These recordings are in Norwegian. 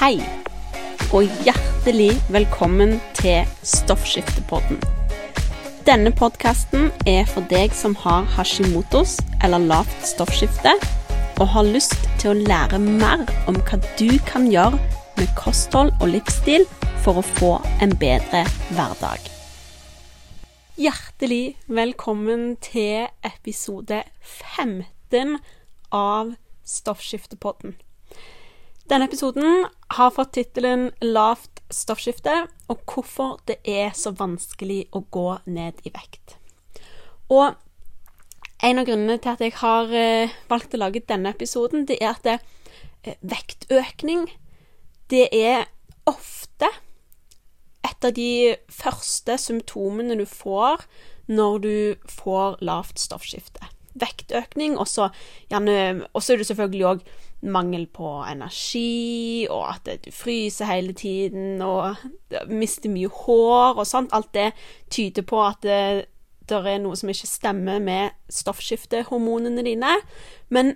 Hei, og hjertelig velkommen til Stoffskiftepodden. Denne podkasten er for deg som har hashimotos eller lavt stoffskifte, og har lyst til å lære mer om hva du kan gjøre med kosthold og livsstil for å få en bedre hverdag. Hjertelig velkommen til episode 15 av Stoffskiftepodden. Denne episoden har fått tittelen 'Lavt stoffskifte' og hvorfor det er så vanskelig å gå ned i vekt. Og en av grunnene til at jeg har eh, valgt å lage denne episoden, det er at det, eh, vektøkning det er ofte et av de første symptomene du får når du får lavt stoffskifte. Vektøkning, og så er det selvfølgelig òg mangel på energi, og at du fryser hele tiden, og mister mye hår og sånt. Alt det tyder på at det, det er noe som ikke stemmer med stoffskiftehormonene dine. Men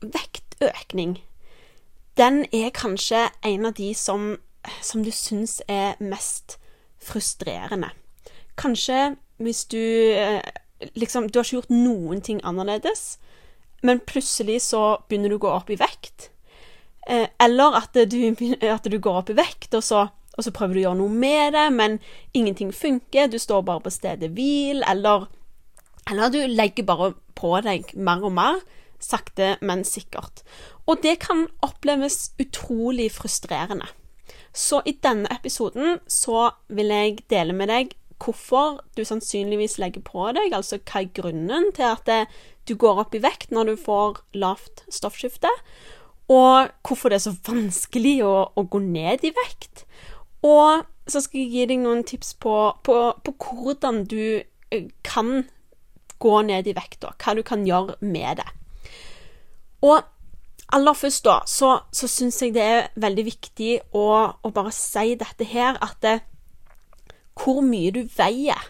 vektøkning, den er kanskje en av de som, som du syns er mest frustrerende. Kanskje hvis du eh, liksom Du har ikke gjort noen ting annerledes men plutselig så begynner du å gå opp i vekt. Eh, eller at du, at du, går opp i vekt, og så, og så, prøver du å gjøre noe med det, men ingenting funker. Du står bare på stedet hvil, eller, eller du legger bare på deg mer og mer. Sakte, men sikkert. Og det kan oppleves utrolig frustrerende. Så i denne episoden så vil jeg dele med deg hvorfor du sannsynligvis legger på deg, altså hva er grunnen til at det, du går opp i vekt når du får lavt stoffskifte, og hvorfor det er så vanskelig å, å gå ned i vekt. Og så skal jeg gi deg noen tips på, på, på hvordan du eh, kan gå ned i vekt, og Hva du kan gjøre med det. Og aller først, da, så, så syns jeg det er veldig viktig å, å bare si dette her, at det, hvor mye du veier,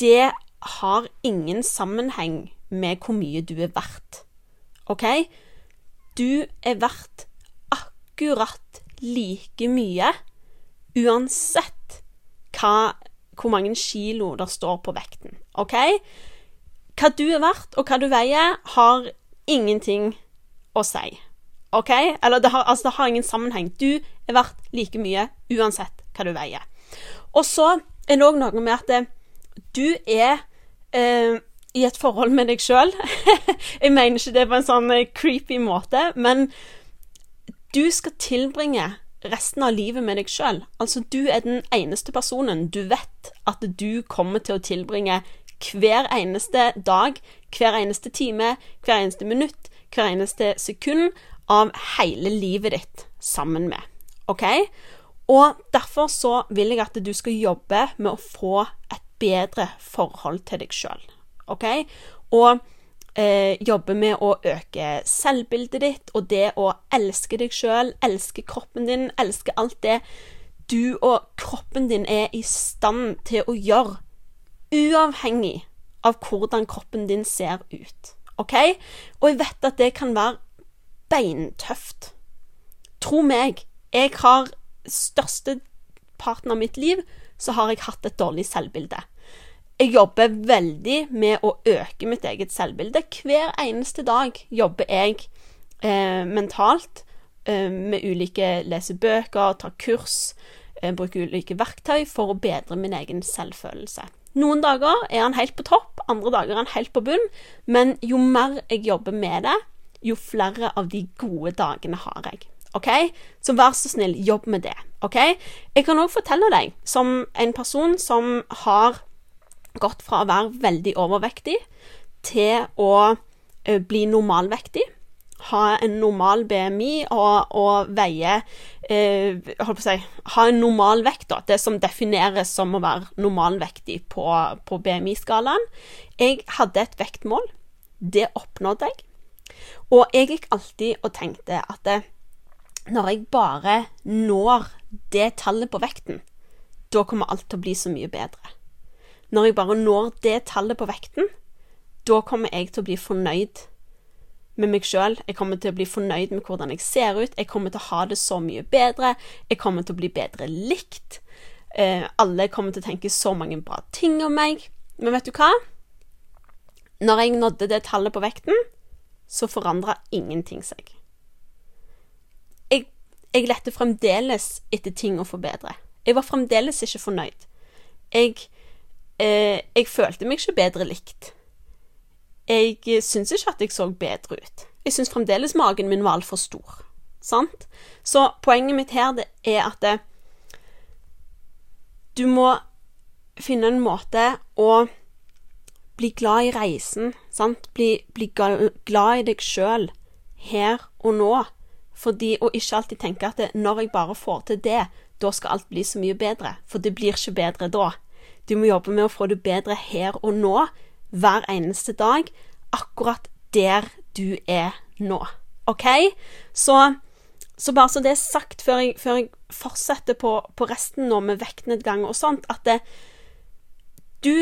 det har ingen sammenheng med hvor mye du er verdt. OK? Du er verdt akkurat like mye uansett hva, hvor mange kilo det står på vekten. OK? Hva du er verdt, og hva du veier, har ingenting å si. OK? Eller det har, altså, det har ingen sammenheng. Du er verdt like mye uansett hva du veier. Og så er det òg noe med at du er eh, i et forhold med deg sjøl. jeg mener ikke det på en sånn eh, creepy måte, men du skal tilbringe resten av livet med deg sjøl. Altså, du er den eneste personen du vet at du kommer til å tilbringe hver eneste dag, hver eneste time, hver eneste minutt, hver eneste sekund av hele livet ditt sammen med. OK? Og derfor så vil jeg at du skal jobbe med å få et bedre forhold til deg sjøl. OK? Og eh, jobbe med å øke selvbildet ditt og det å elske deg sjøl, elske kroppen din, elske alt det du og kroppen din er i stand til å gjøre, uavhengig av hvordan kroppen din ser ut. OK? Og jeg vet at det kan være beintøft. Tro meg, jeg har størsteparten av mitt liv så har jeg hatt et dårlig selvbilde. Jeg jobber veldig med å øke mitt eget selvbilde. Hver eneste dag jobber jeg eh, mentalt eh, med ulike lesebøker, tar kurs, eh, bruker ulike verktøy for å bedre min egen selvfølelse. Noen dager er han helt på topp, andre dager er han helt på bunn, men jo mer jeg jobber med det, jo flere av de gode dagene har jeg. OK? Så vær så snill, jobb med det. OK? Jeg kan òg fortelle deg, som en person som har gått fra å være veldig overvektig til å uh, bli normalvektig. Ha en normal BMI og, og veie eh, på å si Ha en normal vekt, da. Det som defineres som å være normalvektig på, på BMI-skalaen. Jeg hadde et vektmål. Det oppnådde jeg. Og jeg gikk alltid og tenkte at det, når jeg bare når det tallet på vekten, da kommer alt til å bli så mye bedre. Når jeg bare når det tallet på vekten, da kommer jeg til å bli fornøyd. med meg sjøl. Jeg kommer til å bli fornøyd med hvordan jeg ser ut. Jeg kommer til å ha det så mye bedre. Jeg kommer til å bli bedre likt. Eh, alle kommer til å tenke så mange bra ting om meg. Men vet du hva? Når jeg nådde det tallet på vekten, så forandra ingenting seg. Jeg, lette fremdeles etter ting å forbedre. Jeg var fremdeles ikke fornøyd. Jeg, eh, jeg følte meg ikke bedre likt. Jeg syns ikke at jeg så bedre ut. Jeg syns fremdeles magen min var altfor stor. Sant? Så poenget mitt her er at det, du må finne en måte å bli glad i reisen, sant? Bli, bli glad i deg sjøl her og nå. Fordi, og ikke alltid tenke at det, når jeg bare får til det, da skal alt bli så mye bedre. For det blir ikke bedre da. Du må jobbe med å få det bedre her og nå, hver eneste dag, akkurat der du er nå. OK? Så, så bare så det er sagt, før jeg, før jeg fortsetter på, på, resten nå med vektnedgang og sånt, at det, du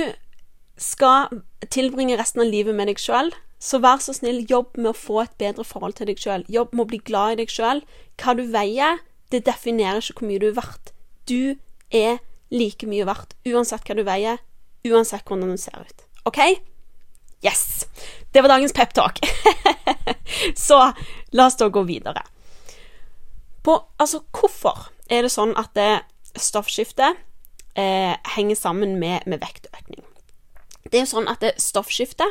skal tilbringe resten av livet med deg sjøl. Så vær så snill, jobb med å få et bedre forhold til deg sjøl. Jobb med å bli glad i deg sjøl. Hva du veier, det definerer ikke hvor mye du er verdt. Du er like mye verdt uansett hva du veier, uansett hvordan du ser ut. OK? Yes! Det var dagens peptalk. så la oss da gå videre. På, altså, hvorfor er det sånn at det stoffskiftet eh, henger sammen med, med, vektøkning? Det er jo sånn at stoffskifte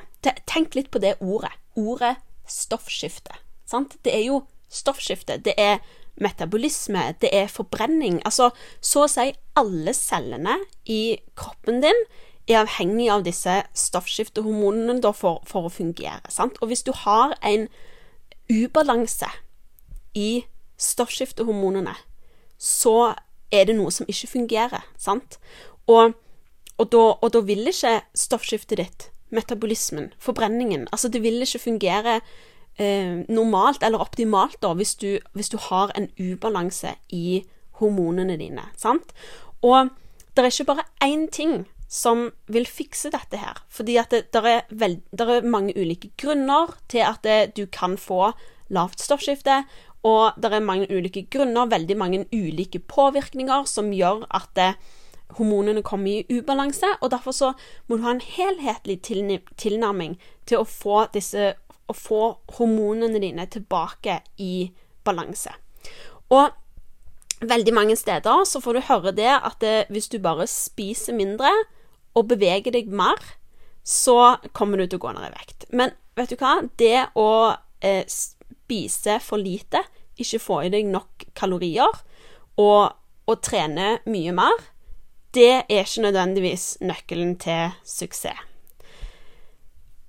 Tenk litt på det ordet. Ordet stoffskifte. Sant? Det er jo stoffskifte. Det er metabolisme, det er forbrenning. Altså så å si alle cellene i kroppen din er avhengig av disse stoffskiftehormonene for, for, å fungere. Sant? Og hvis du har en ubalanse i stoffskiftehormonene, så er det noe som ikke fungerer. Sant? Og, og, da, og da vil ikke stoffskiftet ditt, metabolismen, forbrenningen Altså, det vil ikke fungere eh, normalt eller optimalt da, hvis du, hvis du har en ubalanse i hormonene dine. Sant? Og det er ikke bare én ting som vil fikse dette her. Fordi at det der er, er mange ulike grunner til at det, du kan få lavt stoffskifte, og det er mange ulike grunner, veldig mange ulike påvirkninger, som gjør at det, hormonene kommer i ubalanse, og derfor så må du ha en helhetlig tilnærming til å få disse å få hormonene dine tilbake i balanse. Og veldig mange steder så får du høre det at det, hvis du bare spiser mindre, og beveger deg mer, så kommer du til å gå ned i vekt. Men vet du hva? Det å eh, spise for lite, ikke få i deg nok kalorier, og, og trene mye mer, det er ikke nødvendigvis nøkkelen til suksess.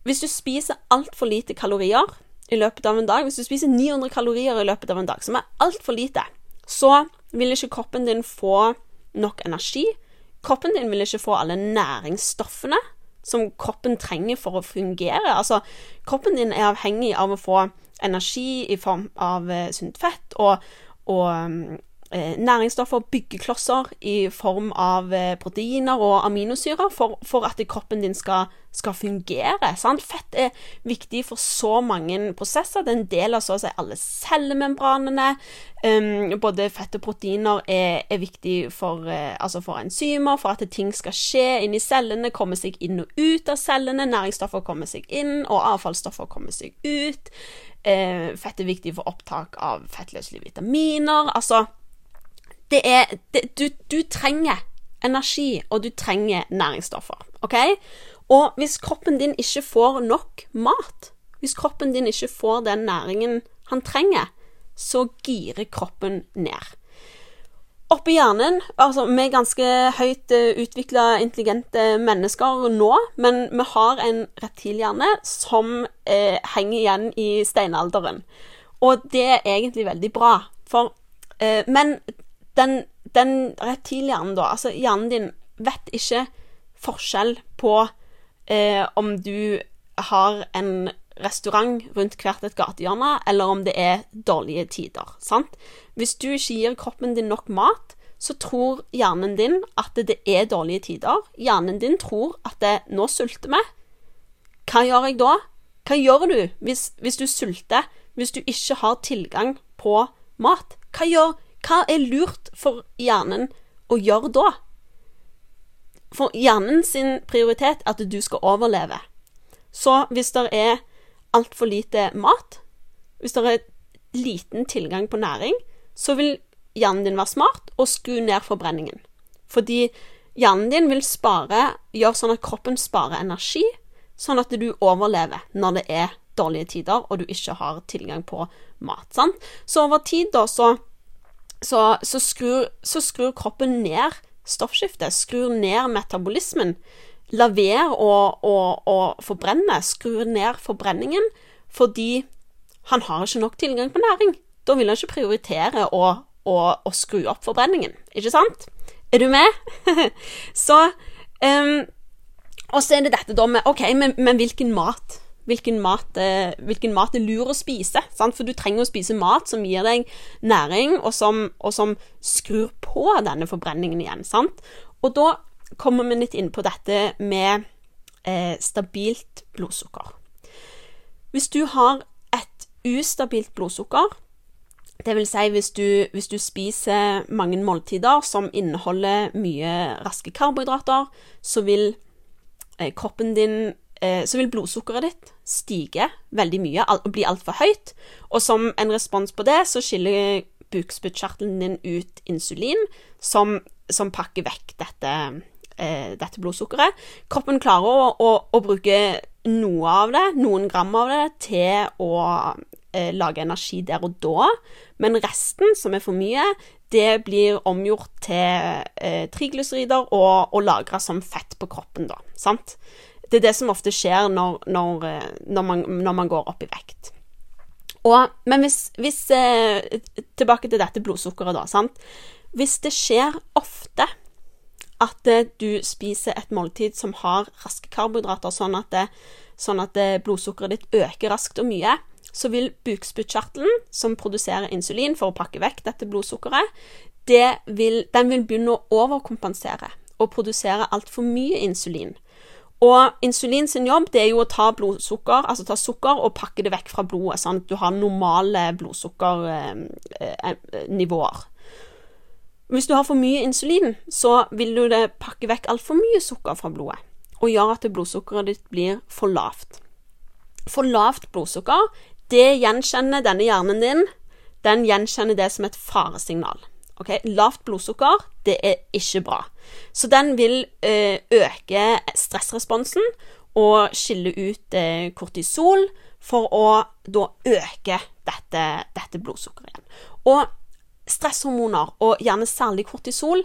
Hvis du spiser altfor lite kalorier i løpet av en dag, hvis du spiser 900 kalorier i løpet av en dag, som er altfor lite, så vil ikke kroppen din få nok energi, Kroppen din vil ikke få alle næringsstoffene som kroppen trenger for å fungere. Altså, kroppen din er avhengig av å få energi i form av eh, sunt fett og, og eh, næringsstoffer, byggeklosser i form av eh, proteiner og aminosyrer for, for at kroppen din skal skal fungere. Sant? Fett er viktig for så mange prosesser. Det er en del av så å si alle cellemembranene. Um, både fett og proteiner er, er viktig for, uh, altså for, enzymer, for at ting skal skje inni cellene, komme seg inn og ut av cellene. Næringsstoffer kommer seg inn, og avfallsstoffer kommer seg ut. Uh, fett er viktig for opptak av fettløselige vitaminer. Altså, det er det, du, du trenger energi, og du trenger næringsstoffer. OK? Og hvis kroppen din ikke får nok mat, hvis kroppen din ikke får den næringen han trenger, så girer kroppen ned. Oppi hjernen Altså, vi er ganske høyt eh, utvikla, intelligente mennesker nå, men vi har en reptilhjerne som eh, henger igjen i steinalderen. Og det er egentlig veldig bra, for eh, Men den, den reptilhjernen, da, altså hjernen din, vet ikke forskjell på eh, om du har en restaurant rundt hvert et gatehjørne, eller om det er dårlige tider. sant? Hvis du ikke gir kroppen din nok mat, så tror hjernen din at det er dårlige tider. Hjernen din tror at det, 'nå sulter vi'. Hva gjør jeg da? Hva gjør du hvis, hvis du sulter, hvis du ikke har tilgang på mat? Hva, gjør, hva er lurt for hjernen å gjøre da? For hjernen sin prioritet er at du skal overleve. Så hvis det er altfor lite mat, hvis det er liten tilgang på næring, så vil hjernen din være smart og skru ned forbrenningen. Fordi hjernen din vil spare, gjøre sånn at kroppen sparer energi, sånn at du overlever når det er dårlige tider og du ikke har tilgang på mat. Sant? Så over tid, da, så, så, så, skrur, så skrur kroppen ned stoffskiftet, skrur ned metabolismen. La være å, å, å forbrenne, skrur ned forbrenningen, fordi han har ikke nok tilgang på næring. Da vil han ikke prioritere å, å, å skru opp forbrenningen, ikke sant? Er du med? så um, Og så er det dette da med OK, men, men hvilken mat? Hvilken mat, eh, hvilken mat, er lur å spise? Sant? For du trenger å spise mat som gir deg næring, og som, og som skrur på denne forbrenningen igjen. Sant? Og da kommer vi litt inn på dette med eh, stabilt blodsukker. Hvis du har et ustabilt blodsukker, vil si hvis hvis du, spiser mange måltider som inneholder mye raske karbohydrater, så vil eh, kroppen din Så vil blodsukkeret ditt stige veldig mye og bli altfor høyt. Og som en respons på det, så skiller bukspyttkjertelen din ut insulin, som, som pakker vekk dette, eh, dette, blodsukkeret. Kroppen klarer å, å, å bruke noe av det, noen gram av det, til å eh, lage energi der og da, men resten, som er for mye, det blir omgjort til eh, triglycerider og, og lagra som fett på kroppen, da. Sant? Det er det som ofte skjer når, når, eh, når, man, når man, går opp i vekt. Og, men hvis, hvis eh, Tilbake til dette blodsukkeret, da. Sant? Hvis det skjer ofte at eh, du spiser et måltid som har raske karbohydrater, sånn at, det, sånn at blodsukkeret ditt øker raskt og mye, så vil bukspyttkjertelen, som produserer insulin for å pakke vekk dette blodsukkeret, det vil, den vil begynne å overkompensere og produsere altfor mye insulin. Og insulin sin jobb det er jo å ta blodsukker, altså ta sukker og pakke det vekk fra blodet, sånn at du har normale blodsukkernivåer. Hvis du har for mye insulin, så vil du pakke vekk altfor mye sukker fra blodet, og gjøre at blodsukkeret ditt blir for lavt. For lavt blodsukker det gjenkjenner denne hjernen din. Den gjenkjenner det som et faresignal. Okay? Lavt blodsukker, det er ikke bra. Så den vil eh, øke stressresponsen og skille ut eh, kortisol for å da øke dette, dette blodsukkeret igjen. Og stresshormoner, og gjerne særlig kortisol,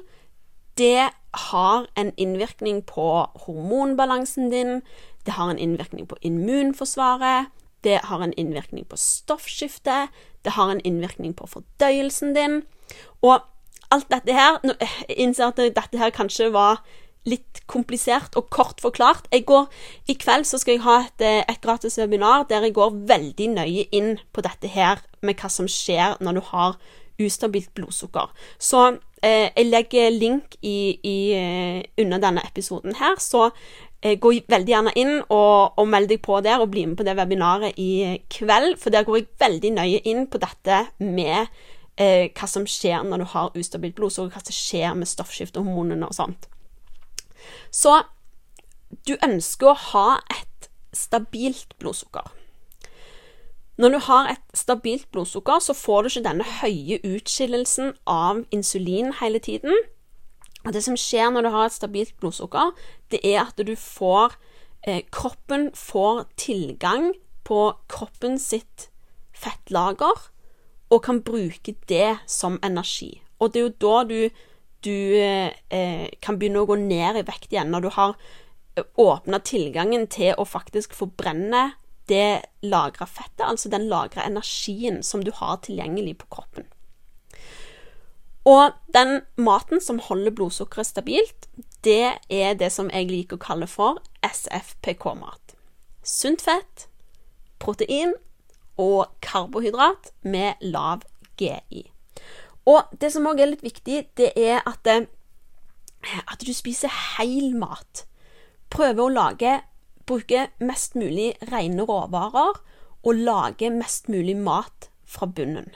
det har en innvirkning på hormonbalansen din, det har en innvirkning på immunforsvaret, det har en innvirkning på stoffskiftet, det har en innvirkning på fordøyelsen din. Og alt dette her Jeg innser at dette her kanskje var litt komplisert og kort forklart. Går, I kveld så skal jeg ha et, et gratis webinar der jeg går veldig nøye inn på dette her med hva som skjer når du har ustabilt blodsukker. Så eh, jeg legger link i, i, eh, under denne episoden her, så Eh, gå veldig gjerne inn og, og meld deg på der og bli med på det webinaret i kveld, for der går jeg veldig nøye inn på dette med eh, hva som skjer når du har ustabilt blodsukker, hva som skjer med stoffskiftehormonene og sånt. Så du ønsker å ha et stabilt blodsukker. Når du har et stabilt blodsukker, så får du ikke denne høye utskillelsen av insulin hele tiden. Og det som skjer når du har et stabilt blodsukker, det er at du får eh, Kroppen får tilgang på kroppen sitt fettlager og kan bruke det som energi. Og det er jo da du, du eh, kan begynne å gå ned i vekt igjen, når du har eh, åpna tilgangen til å faktisk forbrenne det lagra fettet, altså den lagra energien som du har tilgjengelig på kroppen. Og den maten som holder blodsukkeret stabilt, det er det som jeg liker å kalle for SFPK-mat. Sunt fett, protein og karbohydrat med lav GI. Og det som òg er litt viktig, det er at, det, at du spiser heil mat. Prøver å lage bruke mest mulig rene råvarer og lage mest mulig mat fra bunnen.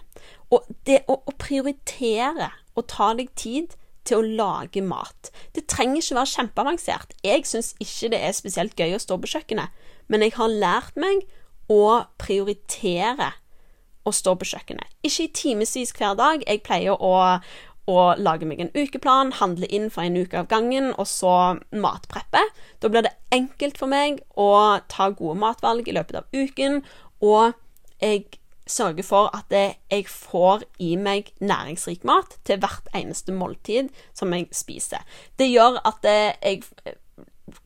Og det å, å prioritere og ta deg tid til å lage mat Det trenger ikke være kjempeavansert. Jeg syns ikke det er spesielt gøy å stå på kjøkkenet, men jeg har lært meg å prioritere å stå på kjøkkenet. Ikke i timevis hver dag. Jeg pleier å, å lage meg en ukeplan, handle inn for en uke av gangen, og så matpreppe. Da blir det enkelt for meg å ta gode matvalg i løpet av uken, og jeg sørger for at jeg får i meg næringsrik mat til hvert eneste måltid som jeg spiser. Det gjør at jeg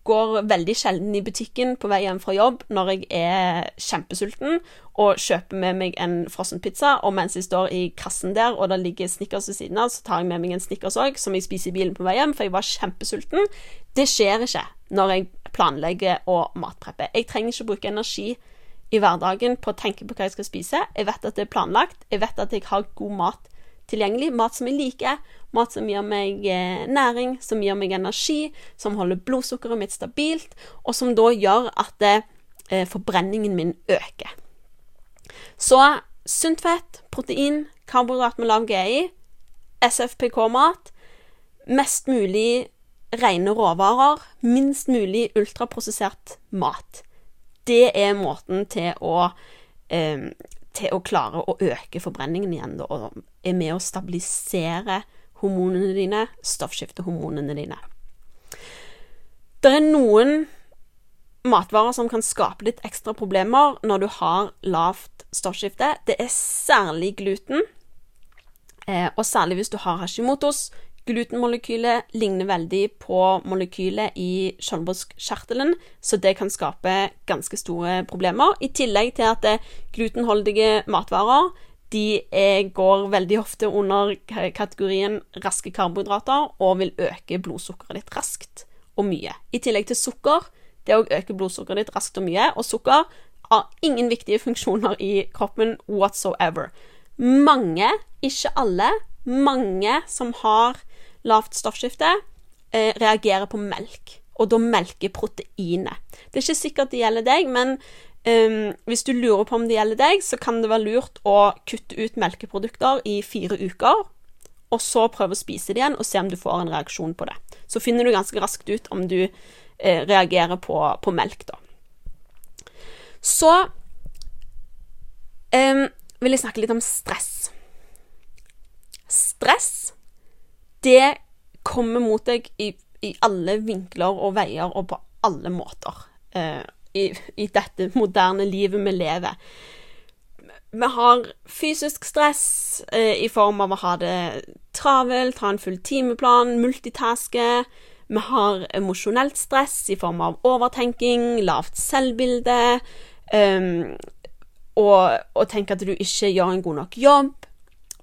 går veldig sjelden i butikken på vei hjem fra jobb når jeg er kjempesulten, og kjøper med meg en frossenpizza, og mens jeg står i kassen der, og det ligger Snickers ved siden av, så tar jeg med meg en Snickers òg, som jeg spiser i bilen på vei hjem, for jeg var kjempesulten. Det skjer ikke når jeg planlegger å matpreppe. Jeg trenger ikke bruke energi i hverdagen på å tenke på hva jeg skal spise. Jeg vet at det er planlagt. Jeg vet at jeg har god mat tilgjengelig. Mat som jeg liker, mat som gir meg eh, næring, som gir meg energi, som holder blodsukkeret mitt stabilt, og som da gjør at eh, forbrenningen min øker. Så sunt fett, protein, karbohydrat med lav GI, SFPK-mat, mest mulig rene råvarer, minst mulig ultraprosessert mat. Det er måten til å eh, til å klare å øke forbrenningen igjen, da, og er med å stabilisere hormonene dine, stoffskiftehormonene dine. Det er noen matvarer som kan skape litt ekstra problemer når du har lavt stoffskifte. Det er særlig gluten, eh, og særlig hvis du har hashimotos, Glutenmolekylet ligner veldig på molekylet i skjoldbruskkjertelen, så det kan skape ganske store problemer. I tillegg til at glutenholdige matvarer de er, går veldig ofte under kategorien raske karbohydrater og vil øke blodsukkeret ditt raskt og mye. I tillegg til sukker. Det òg øker blodsukkeret ditt raskt og mye. Og sukker har ingen viktige funksjoner i kroppen whatsoever. Mange, ikke alle, mange som har lavt stoffskifte, eh, reagerer på melk, og da melker proteinet. Det er ikke sikkert det gjelder deg, men um, hvis du lurer på om det gjelder deg, så kan det være lurt å kutte ut melkeprodukter i fire uker, og så prøve å spise det igjen og se om du får en reaksjon på det. Så finner du ganske raskt ut om du eh, reagerer på, på, melk, da. Så um, vil jeg snakke litt om stress. Stress det kommer mot deg i, i, alle vinkler og veier og på alle måter eh, i, i, dette moderne livet vi lever. Vi har fysisk stress eh, i form av å ha det travelt, ha en full timeplan, multitaske. Vi har emosjonelt stress i form av overtenking, lavt selvbilde, um, og, og tenke at du ikke gjør en god nok jobb.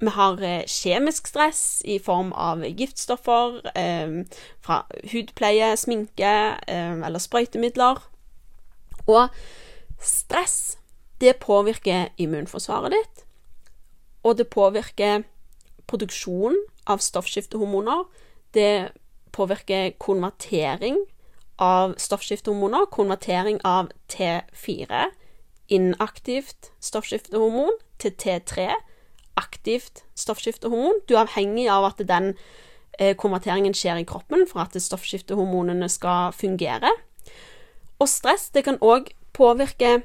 Vi har eh, kjemisk stress i form av giftstoffer eh, fra hudpleie, sminke eh, eller sprøytemidler. Og stress, det påvirker immunforsvaret ditt, og det påvirker produksjon av stoffskiftehormoner. Det påvirker konvertering av stoffskiftehormoner, konvertering av T4, inaktivt stoffskiftehormon, til T3 aktivt stoffskiftehormon. Du er avhengig av at den eh, konverteringen skjer i kroppen for at stoffskiftehormonene skal fungere. Og stress det kan òg påvirke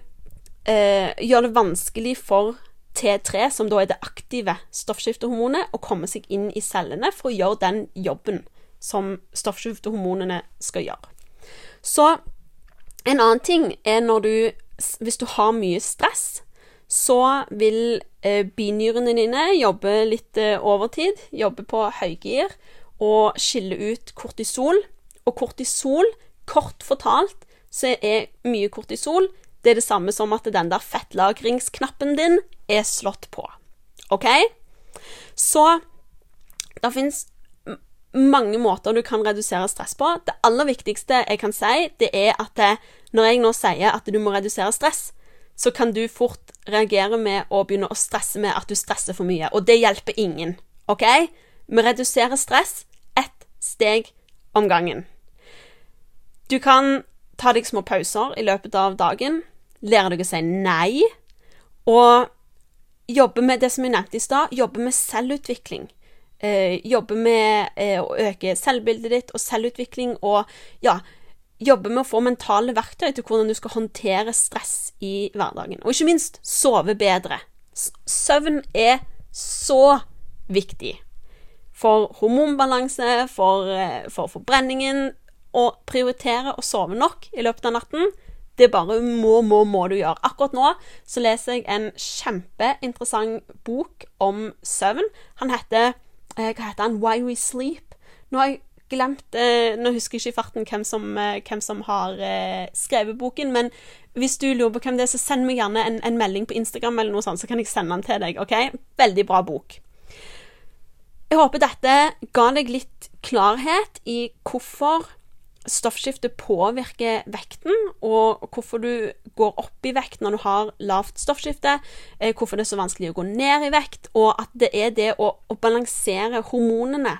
eh, Gjøre det vanskelig for T3, som da er det aktive stoffskiftehormonet, å komme seg inn i cellene for å gjøre den jobben som stoffskiftehormonene skal gjøre. Så en annen ting er når du Hvis du har mye stress, så vil eh, binyrene dine jobbe litt eh, overtid, jobbe på høygir og skille ut kortisol. Og kortisol, kort fortalt, så er mye kortisol det er det samme som at den der fettlagringsknappen din er slått på. OK? Så det fins mange måter du kan redusere stress på. Det aller viktigste jeg kan si, det er at det, når jeg nå sier at du må redusere stress, så kan du fort reagere med å begynne å stresse med at du stresser for mye, og det hjelper ingen. OK? Vi reduserer stress ett steg om gangen. Du kan ta deg små pauser i løpet av dagen. Lære deg å si nei. Og jobbe med det som jeg nevnte i stad, jobbe med selvutvikling. Eh, jobbe med eh, å øke selvbildet ditt og selvutvikling og ja, jobbe med å få mentale verktøy til hvordan du skal håndtere stress i hverdagen. Og ikke minst sove bedre. Søvn er så viktig for hormonbalanse, for, eh, for forbrenningen. Å prioritere å sove nok i løpet av natten, det bare må, må, må du gjøre. Akkurat nå så leser jeg en kjempeinteressant bok om søvn. Han heter eh, Hva heter han? Why We Sleep. Nå har jeg glemt eh, Nå husker jeg ikke i farten hvem som, eh, hvem som har eh, skrevet boken, men hvis du lurer på hvem det er, så send meg gjerne en, en, melding på Instagram, eller noe sånt, så kan jeg sende den til deg. ok? Veldig bra bok. Jeg håper dette ga deg litt klarhet i hvorfor stoffskifte påvirker vekten, og hvorfor du går opp i vekt når du har lavt stoffskifte, hvorfor det er så vanskelig å gå ned i vekt, og at det er det å, å balansere hormonene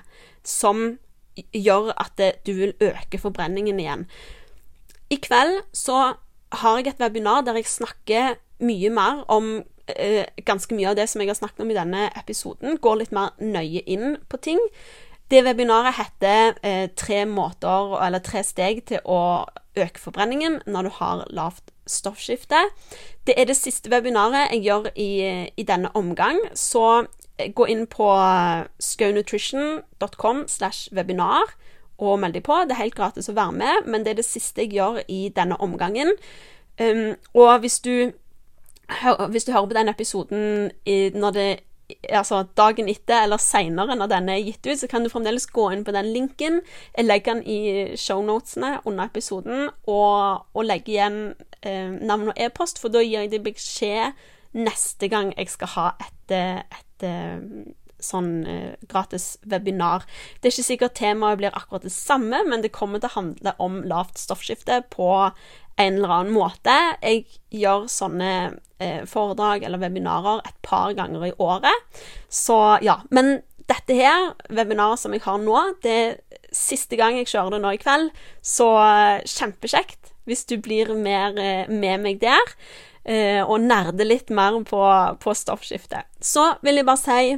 som gjør at det, du vil øke forbrenningen igjen. I kveld så har jeg et webinar der jeg snakker mye mer om eh, ganske mye av det som jeg har snakket om i denne episoden. Går litt mer nøye inn på ting. Det webinaret heter eh, tre måter, eller tre steg til å øke forbrenningen når du har lavt stoffskifte. Det er det siste webinaret jeg gjør i, i denne omgang, så gå inn på skaunutrition.com slash webinar og meld deg på. Det er helt gratis å være med, men det er det siste jeg gjør i denne omgangen. Um, og hvis du, hvis du hører på den episoden i, når det altså dagen etter eller seinere når denne er gitt ut, så kan du fremdeles gå inn på den linken. Jeg legger den i shownotene under episoden, og, og legge igjen eh, navn og e-post, for da gir jeg deg beskjed neste gang jeg skal ha et, et et sånn eh, gratis webinar. Det er ikke sikkert temaet blir akkurat det samme, men det kommer til å handle om lavt stoffskifte på en eller annen måte. Jeg gjør sånne eh, foredrag eller webinarer et par ganger i året. Så ja. Men dette her, webinaret som jeg har nå, det er siste gang jeg kjører det nå i kveld. Så eh, kjempekjekt hvis du blir mer eh, med meg der eh, og nerde litt mer på, på stoffskifte. Så vil jeg bare si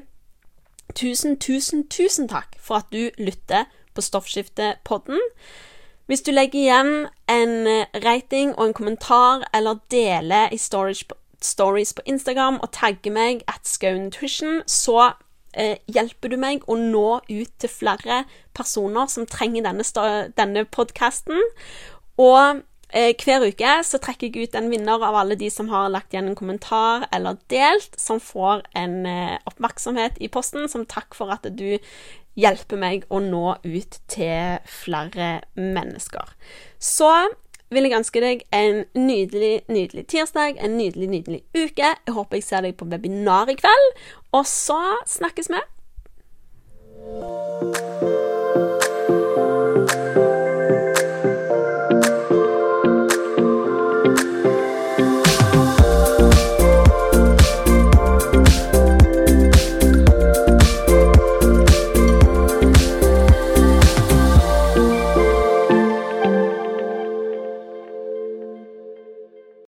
tusen, tusen, tusen takk for at du lytter på Stoffskiftepodden. Hvis du legger igjen en eh, rating og en kommentar, eller deler i stories på, Instagram og tagger meg at Skau Nutrition, så eh, hjelper du meg å nå ut til flere personer som trenger denne, denne podkasten. Og Eh, hver uke så trekker jeg ut en vinner av alle de som har lagt igjen en kommentar eller delt, som får en eh, oppmerksomhet i posten som takk for at du hjelper meg å nå ut til flere mennesker. Så vil jeg ønske deg en nydelig, nydelig tirsdag, en nydelig, nydelig uke. Jeg håper jeg ser deg på webinar i kveld. Og så snakkes vi.